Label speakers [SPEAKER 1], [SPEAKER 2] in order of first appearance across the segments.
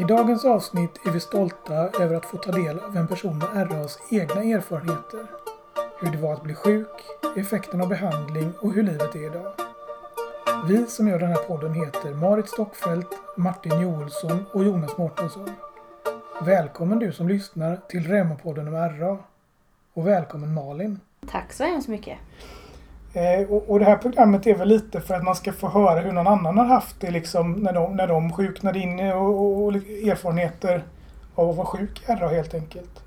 [SPEAKER 1] I dagens avsnitt är vi stolta över att få ta del av en person med RAs egna erfarenheter. Hur det var att bli sjuk, effekten av behandling och hur livet är idag. Vi som gör den här podden heter Marit Stockfeldt, Martin Joelsson och Jonas Mårtensson. Välkommen du som lyssnar till Remopodden om RA. Och välkommen Malin.
[SPEAKER 2] Tack så hemskt mycket.
[SPEAKER 1] Eh, och, och, det här programmet är väl lite för att man ska få höra hur någon annan har haft det liksom när de, när de sjuknade in och, och, och erfarenheter av att vara sjuk i RA helt enkelt.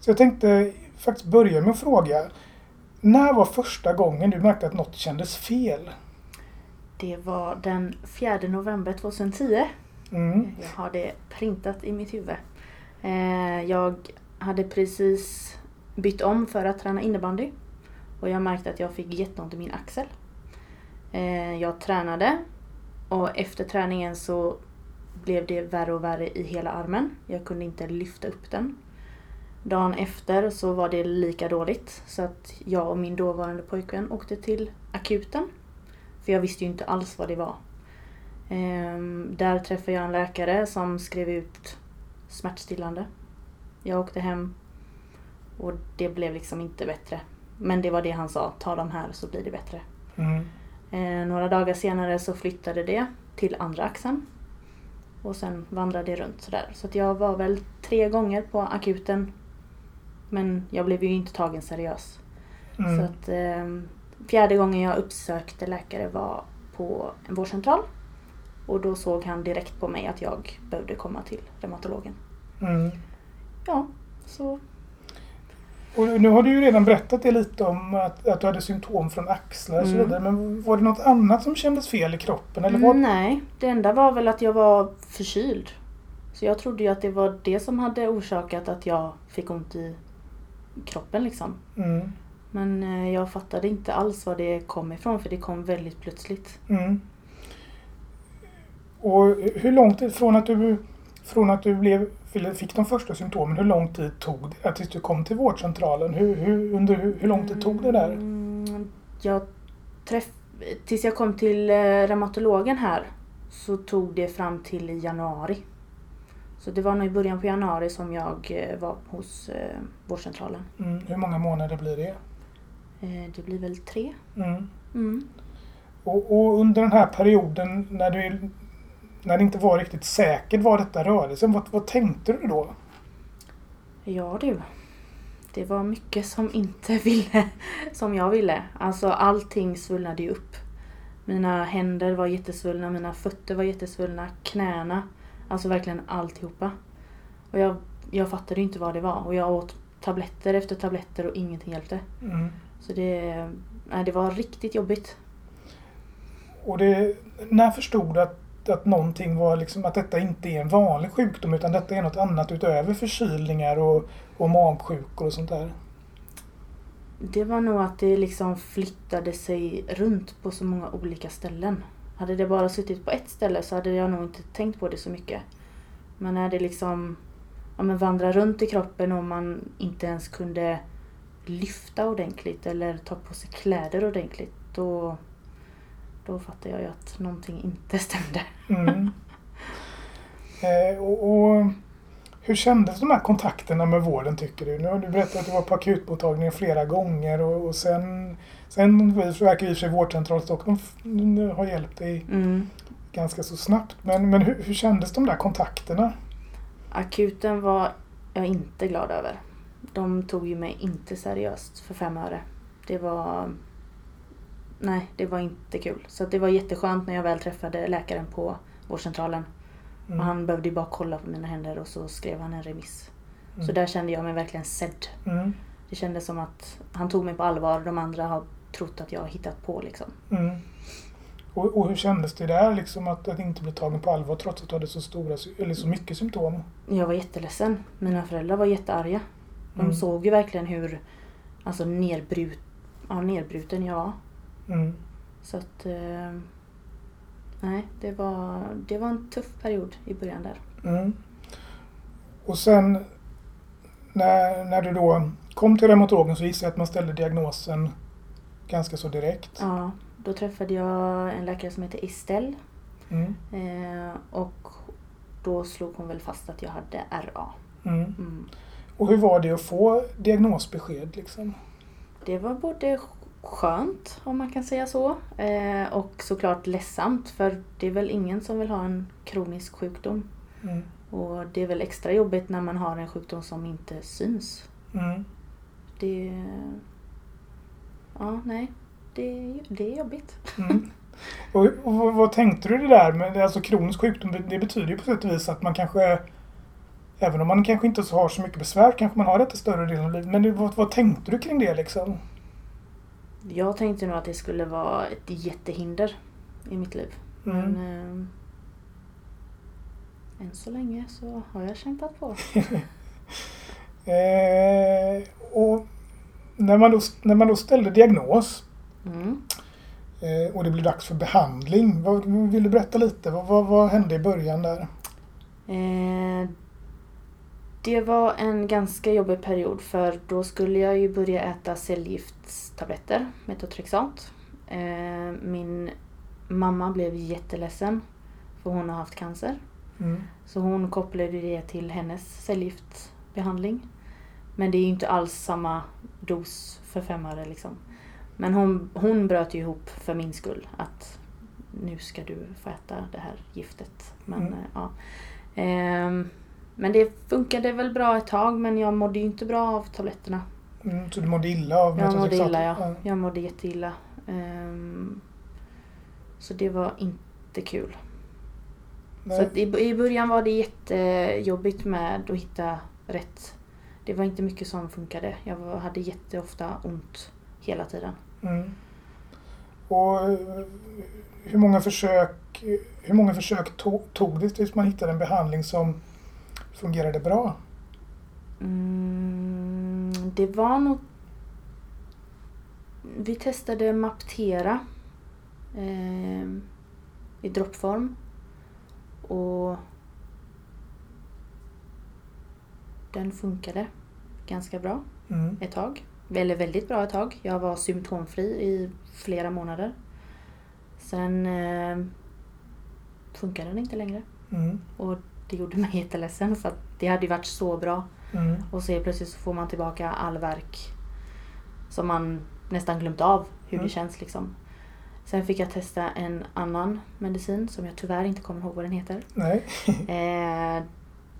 [SPEAKER 1] Så jag tänkte faktiskt börja med att fråga. När var första gången du märkte att något kändes fel?
[SPEAKER 2] Det var den 4 november 2010.
[SPEAKER 1] Mm.
[SPEAKER 2] Jag har det printat i mitt huvud. Eh, jag hade precis bytt om för att träna innebandy. Och jag märkte att jag fick jätteont i min axel. Eh, jag tränade och efter träningen så blev det värre och värre i hela armen. Jag kunde inte lyfta upp den. Dagen efter så var det lika dåligt så att jag och min dåvarande pojkvän åkte till akuten. För jag visste ju inte alls vad det var. Ehm, där träffade jag en läkare som skrev ut smärtstillande. Jag åkte hem och det blev liksom inte bättre. Men det var det han sa, ta de här så blir det bättre.
[SPEAKER 1] Mm.
[SPEAKER 2] Ehm, några dagar senare så flyttade det till andra axeln. Och sen vandrade det runt sådär. Så att jag var väl tre gånger på akuten. Men jag blev ju inte tagen seriös.
[SPEAKER 1] Mm.
[SPEAKER 2] Så att, eh, fjärde gången jag uppsökte läkare var på en vårdcentral. Och då såg han direkt på mig att jag behövde komma till reumatologen.
[SPEAKER 1] Mm.
[SPEAKER 2] Ja, så
[SPEAKER 1] Och nu har du ju redan berättat det lite om att, att du hade symptom från axlar och så
[SPEAKER 2] Mm.
[SPEAKER 1] vidare. Men var det något annat som kändes fel i kroppen? Eller var...
[SPEAKER 2] Nej, det enda var väl att jag var förkyld. Så jag trodde ju att det var det som hade orsakat att jag fick ont i kroppen liksom.
[SPEAKER 1] Mm.
[SPEAKER 2] Men eh, jag fattade inte alls var det kom ifrån för det kom väldigt plötsligt.
[SPEAKER 1] Mm. Och hur lång tid från att du, från att du blev, fick de första symptomen, hur lång tid tog det tills du kom till vårdcentralen? Hur, hur, under hur, lång tid tog det där?
[SPEAKER 2] Mm, jag träff... Tills jag kom till eh, reumatologen här så tog det fram till januari. Så det var nog i början på januari som jag eh, var hos eh, vårdcentralen.
[SPEAKER 1] Mm. Hur många månader blir det?
[SPEAKER 2] Det blir väl tre?
[SPEAKER 1] Mm.
[SPEAKER 2] Mm.
[SPEAKER 1] Och, och under den här perioden när du när det inte var riktigt säkert vad detta rörde sig vad, vad tänkte du då?
[SPEAKER 2] Ja du. Det var mycket som inte ville som jag ville. Alltså allting svullnade ju upp. Mina händer var jättesvullna, mina fötter var jättesvullna, knäna. Alltså verkligen alltihopa. Och jag, jag fattade inte vad det var. Och jag åt tabletter efter tabletter och ingenting hjälpte.
[SPEAKER 1] Mm.
[SPEAKER 2] Så det, nej, det var riktigt jobbigt.
[SPEAKER 1] Och det, när förstod du att, att någonting var liksom, att detta inte är en vanlig sjukdom utan detta är något annat utöver förkylningar och, och magsjukor och sånt där?
[SPEAKER 2] Det var nog att det liksom flyttade sig runt på så många olika ställen. Hade det bara suttit på ett ställe så hade jag nog inte tänkt på det så mycket. Men när det liksom ja, men vandrar runt i kroppen och man inte ens kunde lyfta ordentligt eller ta på sig kläder ordentligt då, då fattade jag ju att någonting inte stämde.
[SPEAKER 1] Mm. eh, och, och hur kändes de här kontakterna med vården tycker du? Nu har du berättat att du var på akutmottagningen flera gånger och, och sen, sen verkar i och för sig vårdcentralen Stockholm ha hjälpt dig
[SPEAKER 2] Mm.
[SPEAKER 1] ganska så snabbt. Men, men hur, hur kändes de där kontakterna?
[SPEAKER 2] Akuten var jag inte glad över. De tog ju mig inte seriöst för fem öre. Det var... Nej, det var inte kul. Så det var jätteskönt när jag väl träffade läkaren på vårdcentralen.
[SPEAKER 1] Mm.
[SPEAKER 2] Och han behövde ju bara kolla på mina händer och så skrev han en remiss. Så
[SPEAKER 1] Mm.
[SPEAKER 2] där kände jag mig verkligen sedd.
[SPEAKER 1] Mm.
[SPEAKER 2] Det kändes som att han tog mig på allvar. De andra har trott att jag har hittat på liksom.
[SPEAKER 1] Mm. Och, och hur kändes det där liksom att, att inte bli tagen på allvar trots att du hade så, stora, eller så mycket symptom?
[SPEAKER 2] Jag var jätteledsen. Mina föräldrar var jättearga. De
[SPEAKER 1] Mm.
[SPEAKER 2] såg ju verkligen hur alltså, nedbrut, ja, nedbruten jag var.
[SPEAKER 1] Mm.
[SPEAKER 2] Så att... Eh, nej, det var, det var en tuff period i början där.
[SPEAKER 1] Mm. Och sen när, när du då kom till reumatologen så gissar jag att man ställde diagnosen ganska så direkt.
[SPEAKER 2] Ja, då träffade jag en läkare som heter Estelle.
[SPEAKER 1] Mm.
[SPEAKER 2] Eh, och då slog hon väl fast att jag hade RA.
[SPEAKER 1] Mm.
[SPEAKER 2] Mm.
[SPEAKER 1] Och hur var det att få diagnosbesked liksom?
[SPEAKER 2] Det var både skönt om man kan säga så eh, och såklart ledsamt för det är väl ingen som vill ha en kronisk sjukdom.
[SPEAKER 1] Mm.
[SPEAKER 2] Och det är väl extra jobbigt när man har en sjukdom som inte syns.
[SPEAKER 1] Mm.
[SPEAKER 2] Det... Ja, nej. Det, det är jobbigt.
[SPEAKER 1] Mm. Och, och vad, tänkte du det där med alltså kronisk sjukdom? Det, det betyder ju på sätt och vis att man kanske Även om man kanske inte har så mycket besvär kanske man har detta större delen av livet. Men det, vad, vad tänkte du kring det liksom?
[SPEAKER 2] Jag tänkte nog att det skulle vara ett jättehinder i mitt liv.
[SPEAKER 1] Mm.
[SPEAKER 2] Men eh, än så länge så har jag kämpat på.
[SPEAKER 1] Eh, och när man, då, när man då ställde diagnos
[SPEAKER 2] Mm.
[SPEAKER 1] eh, och det blev dags för behandling. Vad, vill du berätta lite? Vad, vad, vad hände i början där?
[SPEAKER 2] Det var en ganska jobbig period för då skulle jag ju börja äta cellgiftstabletter, metotrexat. Eh, min mamma blev jätteledsen för hon har haft cancer.
[SPEAKER 1] Mm.
[SPEAKER 2] Så hon kopplade det till hennes cellgiftsbehandling. Men det är ju inte alls samma dos för femmare liksom. Men hon, hon bröt ju ihop för min skull att nu ska du få äta det här giftet. Men,
[SPEAKER 1] Mm.
[SPEAKER 2] eh, ja. Ehm, men det funkade väl bra ett tag men jag mådde ju inte bra av tabletterna.
[SPEAKER 1] Mm, så du mådde illa av
[SPEAKER 2] Jag mådde illa ja. Jag mådde jätteilla. Ehm, så det var inte kul. Så
[SPEAKER 1] Nej.
[SPEAKER 2] att i, i början var det jättejobbigt med att hitta rätt. Det var inte mycket som funkade. Jag var, hade jätteofta ont hela tiden.
[SPEAKER 1] Mm. Och eh, hur många försök, hur många försök tog, tog det tills man hittade en behandling som fungerade bra?
[SPEAKER 2] Mm, det var nog... Vi testade Maptera eh, i droppform. Och den funkade ganska bra
[SPEAKER 1] Mm.
[SPEAKER 2] ett tag. Eller väldigt bra ett tag. Jag var symptomfri i flera månader. Sen eh, funkade den inte längre.
[SPEAKER 1] Mm.
[SPEAKER 2] Och det gjorde mig jätteledsen för det hade ju varit så bra.
[SPEAKER 1] Mm.
[SPEAKER 2] Och så plötsligt så får man tillbaka all verk som man nästan glömt av hur
[SPEAKER 1] Mm.
[SPEAKER 2] det känns liksom. Sen fick jag testa en annan medicin som jag tyvärr inte kommer ihåg vad den heter.
[SPEAKER 1] Nej.
[SPEAKER 2] Eh,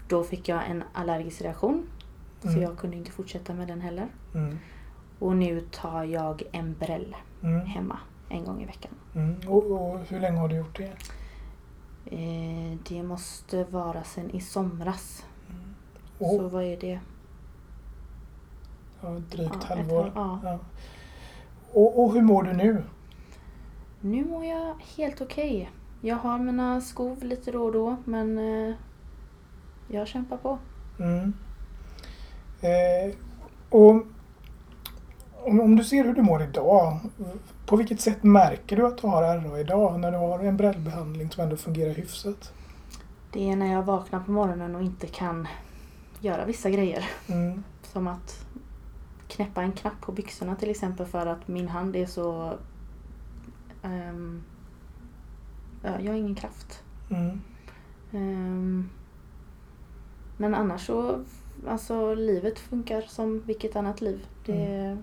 [SPEAKER 2] då fick jag en allergisk reaktion. Så
[SPEAKER 1] Mm.
[SPEAKER 2] jag kunde inte fortsätta med den heller.
[SPEAKER 1] Mm.
[SPEAKER 2] Och nu tar jag Embrel
[SPEAKER 1] Mm.
[SPEAKER 2] hemma en gång i veckan.
[SPEAKER 1] Mm. Och, och hur länge har du gjort det?
[SPEAKER 2] Eh, det måste vara sen i somras.
[SPEAKER 1] Och,
[SPEAKER 2] Så vad är det?
[SPEAKER 1] ja, drygt
[SPEAKER 2] Ja, ett
[SPEAKER 1] halvår.
[SPEAKER 2] halv- ja.
[SPEAKER 1] Ja. Och, och hur mår du nu?
[SPEAKER 2] Nu mår jag helt okej. Jag har mina skov lite då och då men eh, jag kämpar på.
[SPEAKER 1] Mm. Eh, och om, om du ser hur du mår idag, på vilket sätt märker du att du har RA idag när du har en breddbehandling som ändå fungerar hyfsat?
[SPEAKER 2] Det är när jag vaknar på morgonen och inte kan göra vissa grejer.
[SPEAKER 1] Mm.
[SPEAKER 2] Som att knäppa en knapp på byxorna till exempel för att min hand är så... ja, jag har ingen kraft.
[SPEAKER 1] Mm.
[SPEAKER 2] Ehm, men annars så, alltså livet funkar som vilket annat liv. Det,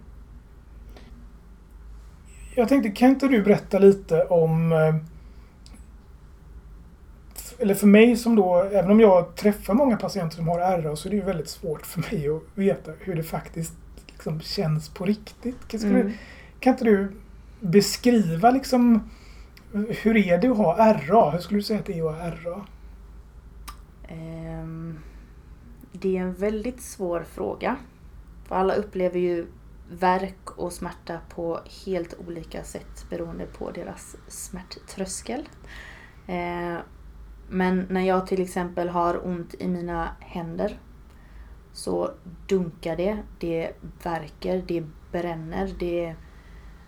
[SPEAKER 1] Jag tänkte, kan inte du berätta lite om eh, eller för mig som då, även om jag träffar många patienter som har RA så är det ju väldigt svårt för mig att veta hur det faktiskt liksom känns på riktigt. Kan,
[SPEAKER 2] Mm.
[SPEAKER 1] kan inte du beskriva liksom hur är det att ha RA? Hur skulle du säga att det är att ha RA?
[SPEAKER 2] Ehm, det är en väldigt svår fråga. För alla upplever ju värk och smärta på helt olika sätt beroende på deras smärttröskel. Eh, men när jag till exempel har ont i mina händer så dunkar det, det värker, det bränner, det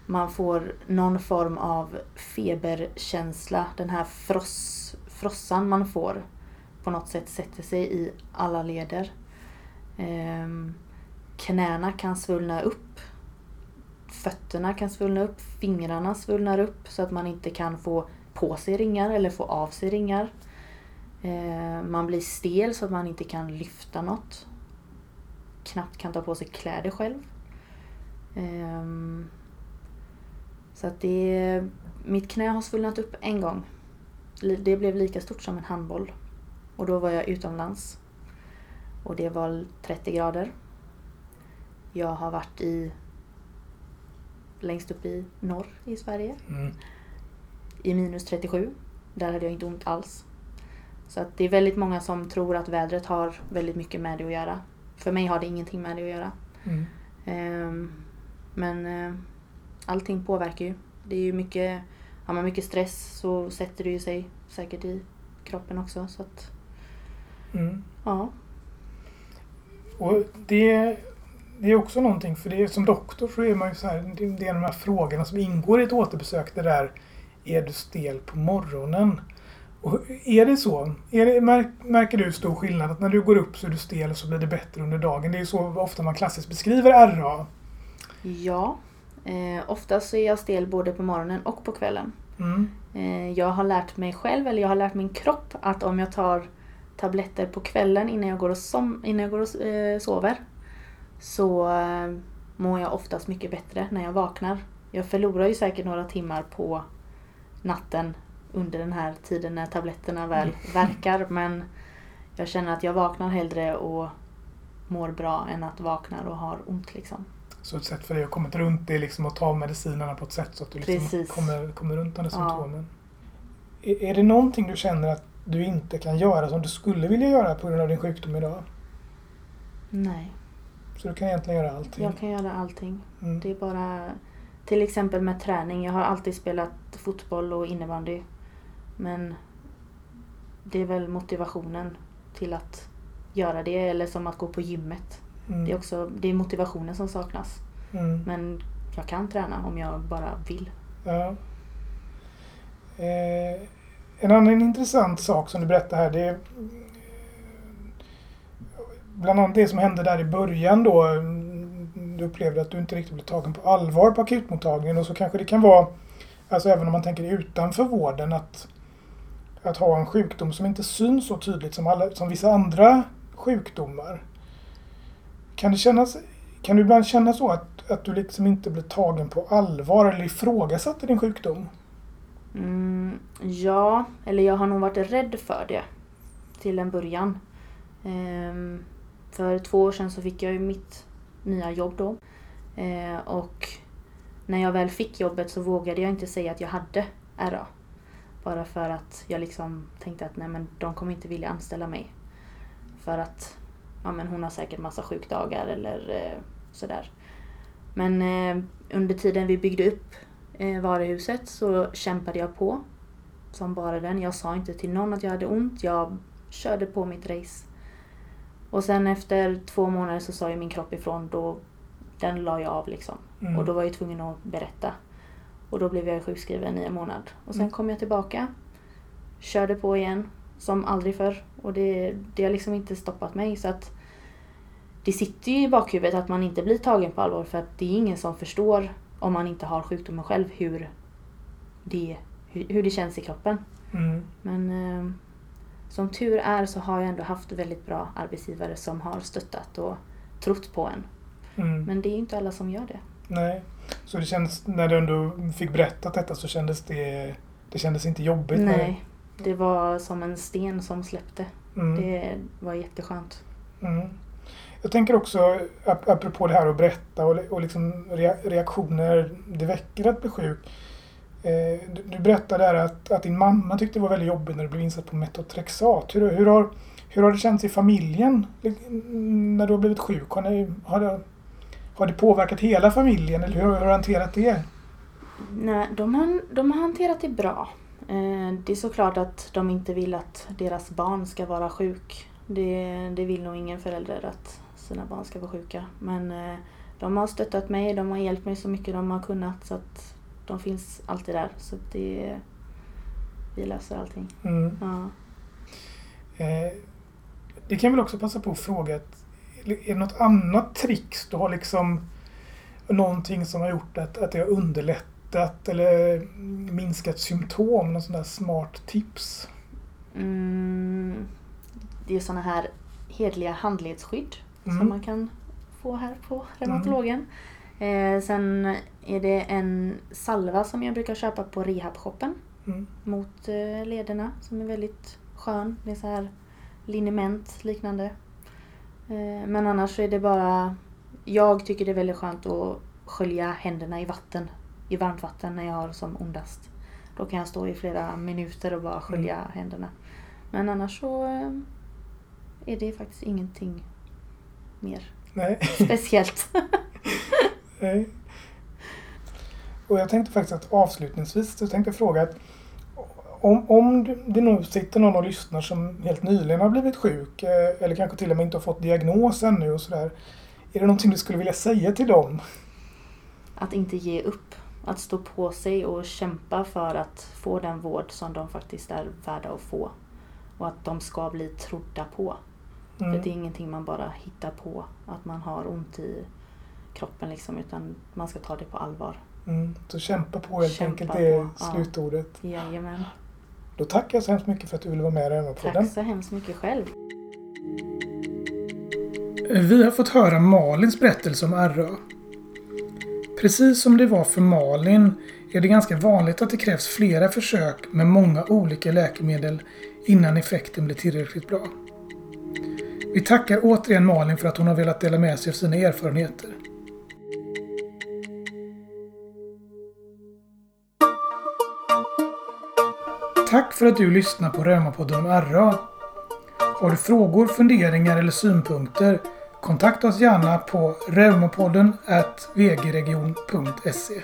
[SPEAKER 2] man får någon form av feberkänsla. Den här fross, frossan man får på något sätt sätter sig i alla leder. Ehm, knäna kan svullna upp. Fötterna kan svullna upp. Fingrarna svullnar upp så att man inte kan få på sig ringar eller få av sig ringar. Eh, man blir stel så att man inte kan lyfta något. Knappt kan ta på sig kläder själv. Ehm, så att det... Mitt knä har svullnat upp en gång. Det blev lika stort som en handboll. Och då var jag utomlands. Och det var 30 grader. Jag har varit i längst upp i norr i Sverige
[SPEAKER 1] Mm.
[SPEAKER 2] i minus 37. Där hade jag inte ont alls. Så att det är väldigt många som tror att vädret har väldigt mycket med det att göra. För mig har det ingenting med det att göra.
[SPEAKER 1] Mm.
[SPEAKER 2] Ehm, men eh, allting påverkar ju. Det är ju mycket, har man mycket stress så sätter det ju sig säkert i kroppen också. Så att,
[SPEAKER 1] Mm.
[SPEAKER 2] ja.
[SPEAKER 1] Och det, det är också någonting, för det är, som doktor så är man ju så här, det är de här frågorna som ingår i ett återbesök. Det där, är du stel på morgonen? Och är det så? Är det, märk, märker du stor skillnad att när du går upp så är du stel och så blir det bättre under dagen? Det är ju så ofta man klassiskt beskriver RA.
[SPEAKER 2] Ja. Eh, oftast så är jag stel både på morgonen och på kvällen.
[SPEAKER 1] Mm.
[SPEAKER 2] Eh, jag har lärt mig själv, eller jag har lärt min kropp att om jag tar tabletter på kvällen innan jag går och, som, innan jag går och eh, sover så eh, mår jag oftast mycket bättre när jag vaknar. Jag förlorar ju säkert några timmar på natten under den här tiden när tabletterna väl verkar men jag känner att jag vaknar hellre och mår bra än att vaknar och har ont liksom.
[SPEAKER 1] Så ett sätt för dig att komma runt det är liksom att ta medicinerna på ett sätt så att du liksom kommer, kommer runt de här
[SPEAKER 2] Ja.
[SPEAKER 1] symptomen. Är, är det någonting du känner att du inte kan göra som du skulle vilja göra på grund av din sjukdom idag?
[SPEAKER 2] Nej,
[SPEAKER 1] Så du kan egentligen göra allting?
[SPEAKER 2] jag kan göra allting.
[SPEAKER 1] Mm.
[SPEAKER 2] Det är bara till exempel med träning. Jag har alltid spelat fotboll och innebandy. Men det är väl motivationen till att göra det. Eller som att gå på gymmet.
[SPEAKER 1] Mm.
[SPEAKER 2] Det är också det är motivationen som saknas.
[SPEAKER 1] Mm.
[SPEAKER 2] Men jag kan träna om jag bara vill.
[SPEAKER 1] Ja. Eh, en annan intressant sak som du berättar här det är bland annat det som hände där i början då. Mm, du upplevde att du inte riktigt blev tagen på allvar på akutmottagningen och så kanske det kan vara, alltså även om man tänker utanför vården, att, att ha en sjukdom som inte syns så tydligt som, alla, som vissa andra sjukdomar. Kan det kännas, kan du ibland känna så att, att du liksom inte blir tagen på allvar eller ifrågasatt i din sjukdom?
[SPEAKER 2] Mm, ja, eller jag har nog varit rädd för det. Till en början. Um, för två år sedan så fick jag ju mitt nya jobb då. Eh, och när jag väl fick jobbet så vågade jag inte säga att jag hade RA. Bara för att jag liksom tänkte att nej men de kommer inte vilja anställa mig. För att ja, men hon har säkert massa sjukdagar eller eh, sådär. Men eh, under tiden vi byggde upp eh, varuhuset så kämpade jag på som bara den. Jag sa inte till någon att jag hade ont. Jag körde på mitt race. Och sen efter två månader så sa ju min kropp ifrån. Då, den la jag av liksom.
[SPEAKER 1] Mm.
[SPEAKER 2] Och då var jag tvungen att berätta. Och då blev jag sjukskriven i en månad. Och sen
[SPEAKER 1] Mm.
[SPEAKER 2] kom jag tillbaka. Körde på igen. Som aldrig förr. Och det, det har liksom inte stoppat mig. Så att det sitter ju i bakhuvudet att man inte blir tagen på allvar. För att det är ingen som förstår om man inte har sjukdomen själv hur det, hur, hur det känns i kroppen.
[SPEAKER 1] Mm.
[SPEAKER 2] Men eh, som tur är så har jag ändå haft väldigt bra arbetsgivare som har stöttat och trott på en.
[SPEAKER 1] Mm.
[SPEAKER 2] Men det är ju inte alla som gör det.
[SPEAKER 1] Nej. Så det kändes, när du ändå fick berättat detta så kändes det, det kändes inte jobbigt?
[SPEAKER 2] Nej, det var som en sten som släppte.
[SPEAKER 1] Mm.
[SPEAKER 2] Det var jätteskönt.
[SPEAKER 1] Mm. Jag tänker också, ap- apropå det här att berätta och, och liksom rea- reaktioner det väcker att bli sjuk. Eh, du, du berättade där att, att din mamma tyckte det var väldigt jobbigt när du blev insatt på metotrexat. Hur, hur, har, hur har det känts i familjen när du har blivit sjuk? Har, ni, har, det, har det påverkat hela familjen eller hur, hur har du hanterat det?
[SPEAKER 2] Nej, de, har, de har hanterat det bra. Eh, det är såklart att de inte vill att deras barn ska vara sjuk. Det, det vill nog ingen förälder att sina barn ska vara sjuka. Men eh, de har stöttat mig, de har hjälpt mig så mycket de har kunnat. Så att de finns alltid där. Så det, vi löser allting.
[SPEAKER 1] Mm.
[SPEAKER 2] Ja.
[SPEAKER 1] Eh, det kan väl också passa på att fråga. Att, är det något annat tricks du har liksom någonting som har gjort att, att det har underlättat eller minskat symptom? Någon sån där smart tips?
[SPEAKER 2] Mm, det är såna här hedliga handledsskydd
[SPEAKER 1] Mm.
[SPEAKER 2] som man kan få här på reumatologen. Eh, sen är det en salva som jag brukar köpa på rehabshoppen
[SPEAKER 1] Mm.
[SPEAKER 2] mot eh, lederna som är väldigt skön. Det är så här liniment liknande. Eh, men annars så är det bara... Jag tycker det är väldigt skönt att skölja händerna i vatten. I varmt vatten när jag har som ondast. Då kan jag stå i flera minuter och bara skölja händerna. Men annars så eh, är det faktiskt ingenting mer
[SPEAKER 1] Nej.
[SPEAKER 2] speciellt.
[SPEAKER 1] Nej. Och jag tänkte faktiskt att avslutningsvis så tänkte jag fråga att om, om det nog sitter någon och lyssnar som helt nyligen har blivit sjuk eh, eller kanske till och med inte har fått diagnos ännu och sådär. Är det någonting du skulle vilja säga till dem?
[SPEAKER 2] Att inte ge upp. Att stå på sig och kämpa för att få den vård som de faktiskt är värda att få. Och att de ska bli trodda på. För
[SPEAKER 1] Mm.
[SPEAKER 2] det är ingenting man bara hittar på. Att man har ont i kroppen liksom. Utan man ska ta det på allvar.
[SPEAKER 1] Mm. Så kämpa på helt
[SPEAKER 2] Kämpa
[SPEAKER 1] enkelt, det är
[SPEAKER 2] på, ja.
[SPEAKER 1] slutordet.
[SPEAKER 2] Jajamän.
[SPEAKER 1] Då tackar jag så hemskt mycket för att du ville vara med i Rövarpodden.
[SPEAKER 2] Tack så hemskt mycket själv.
[SPEAKER 1] Vi har fått höra Malins berättelse om RA. Precis som det var för Malin är det ganska vanligt att det krävs flera försök med många olika läkemedel innan effekten blir tillräckligt bra. Vi tackar återigen Malin för att hon har velat dela med sig av sina erfarenheter. Tack för att du lyssnar på Reumapodden om RA. Har du frågor, funderingar eller synpunkter? Kontakta oss gärna på reumapodden vgregion.se